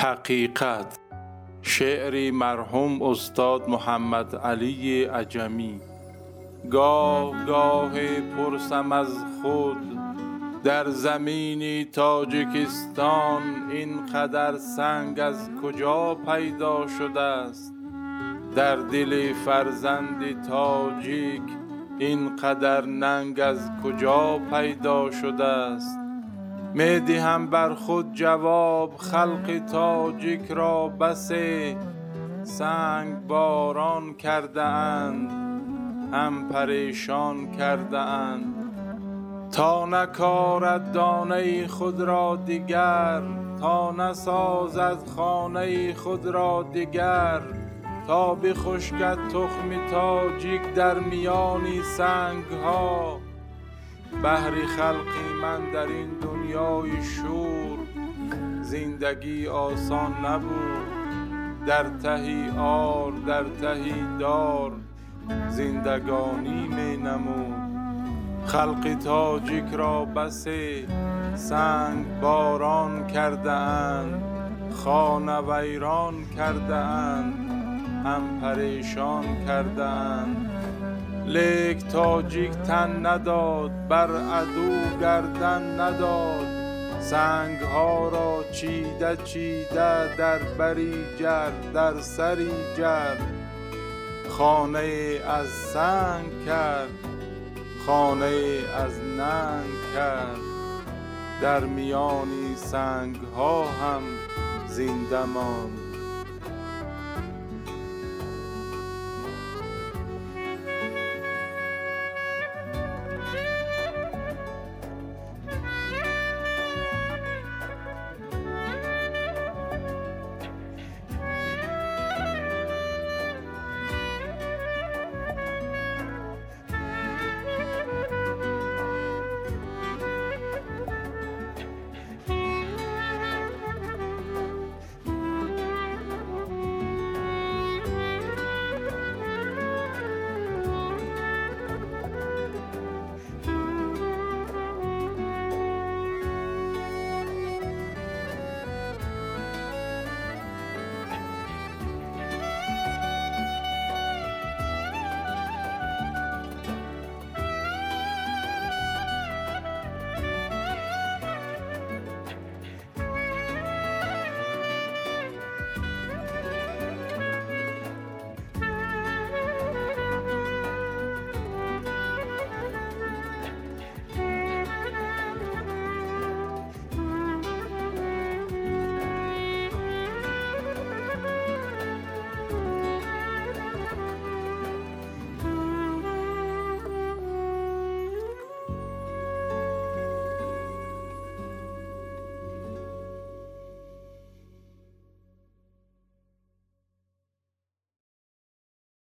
حقیقت. شعری مرحوم استاد محمد علی عجمی گاه گاه پرسم از خود. در زمین تاجیکستان این قدر سنگ از کجا پیدا شده است؟ در دل فرزند تاجیک این قدر ننگ از کجا پیدا شده است؟ می دهم بر خود جواب خلق تاجیک را بس سنگ باران کرده اند هم پریشان کرده اند. تا نکارد دانه خود را دگر تا نسازد خانه خود را دگر تا بخشکد تخم تاجیک در میان سنگ ها بهر خلقی من در این دنیای شور. زندگی آسان نبود در تهی آر در تهی دار. زندگانی می نمود. خلق تاجیک را بس سنگ باران کرده اند. خانه ویران کرده اند. هم پریشان کرده اند. لیک تاجیک تن نداد بر عدو گردن نداد. سنگ ها را چیده چیده در بری جر در سری جر. خانه از سنگ کرد خانه از ننگ کرد. در میان سنگ ها هم زنده ماند.